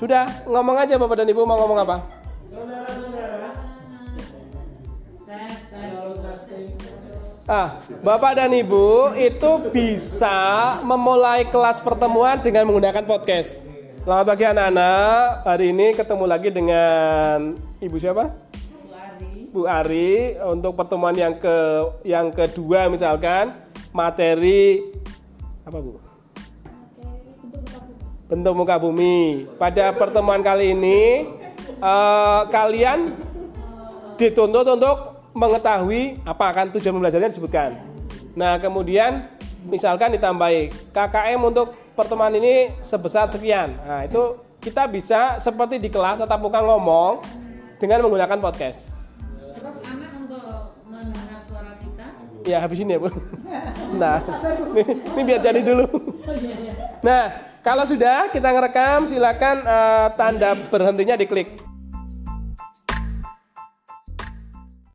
Sudah, ngomong aja Bapak dan Ibu mau ngomong apa? Ah, Bapak dan Ibu itu bisa memulai kelas pertemuan dengan menggunakan podcast. Selamat pagi anak-anak. Hari ini ketemu lagi dengan Ibu siapa? Bu Ari untuk pertemuan yang ke yang kedua misalkan materi apa Bu? Bentuk muka bumi. Pada pertemuan kali ini eh, kalian dituntut untuk mengetahui apa akan tujuan pembelajarannya disebutkan. Nah, kemudian misalkan ditambahi KKM untuk pertemuan ini sebesar sekian. Nah, itu kita bisa seperti di kelas tatap muka ngomong dengan menggunakan podcast. Terus anak untuk mendengar suara kita. Ya, habis ini ya, Bu. Nah, ini, ini biar jadi dulu. Nah, kalau sudah kita ngerekam silakan eh, tanda berhentinya diklik.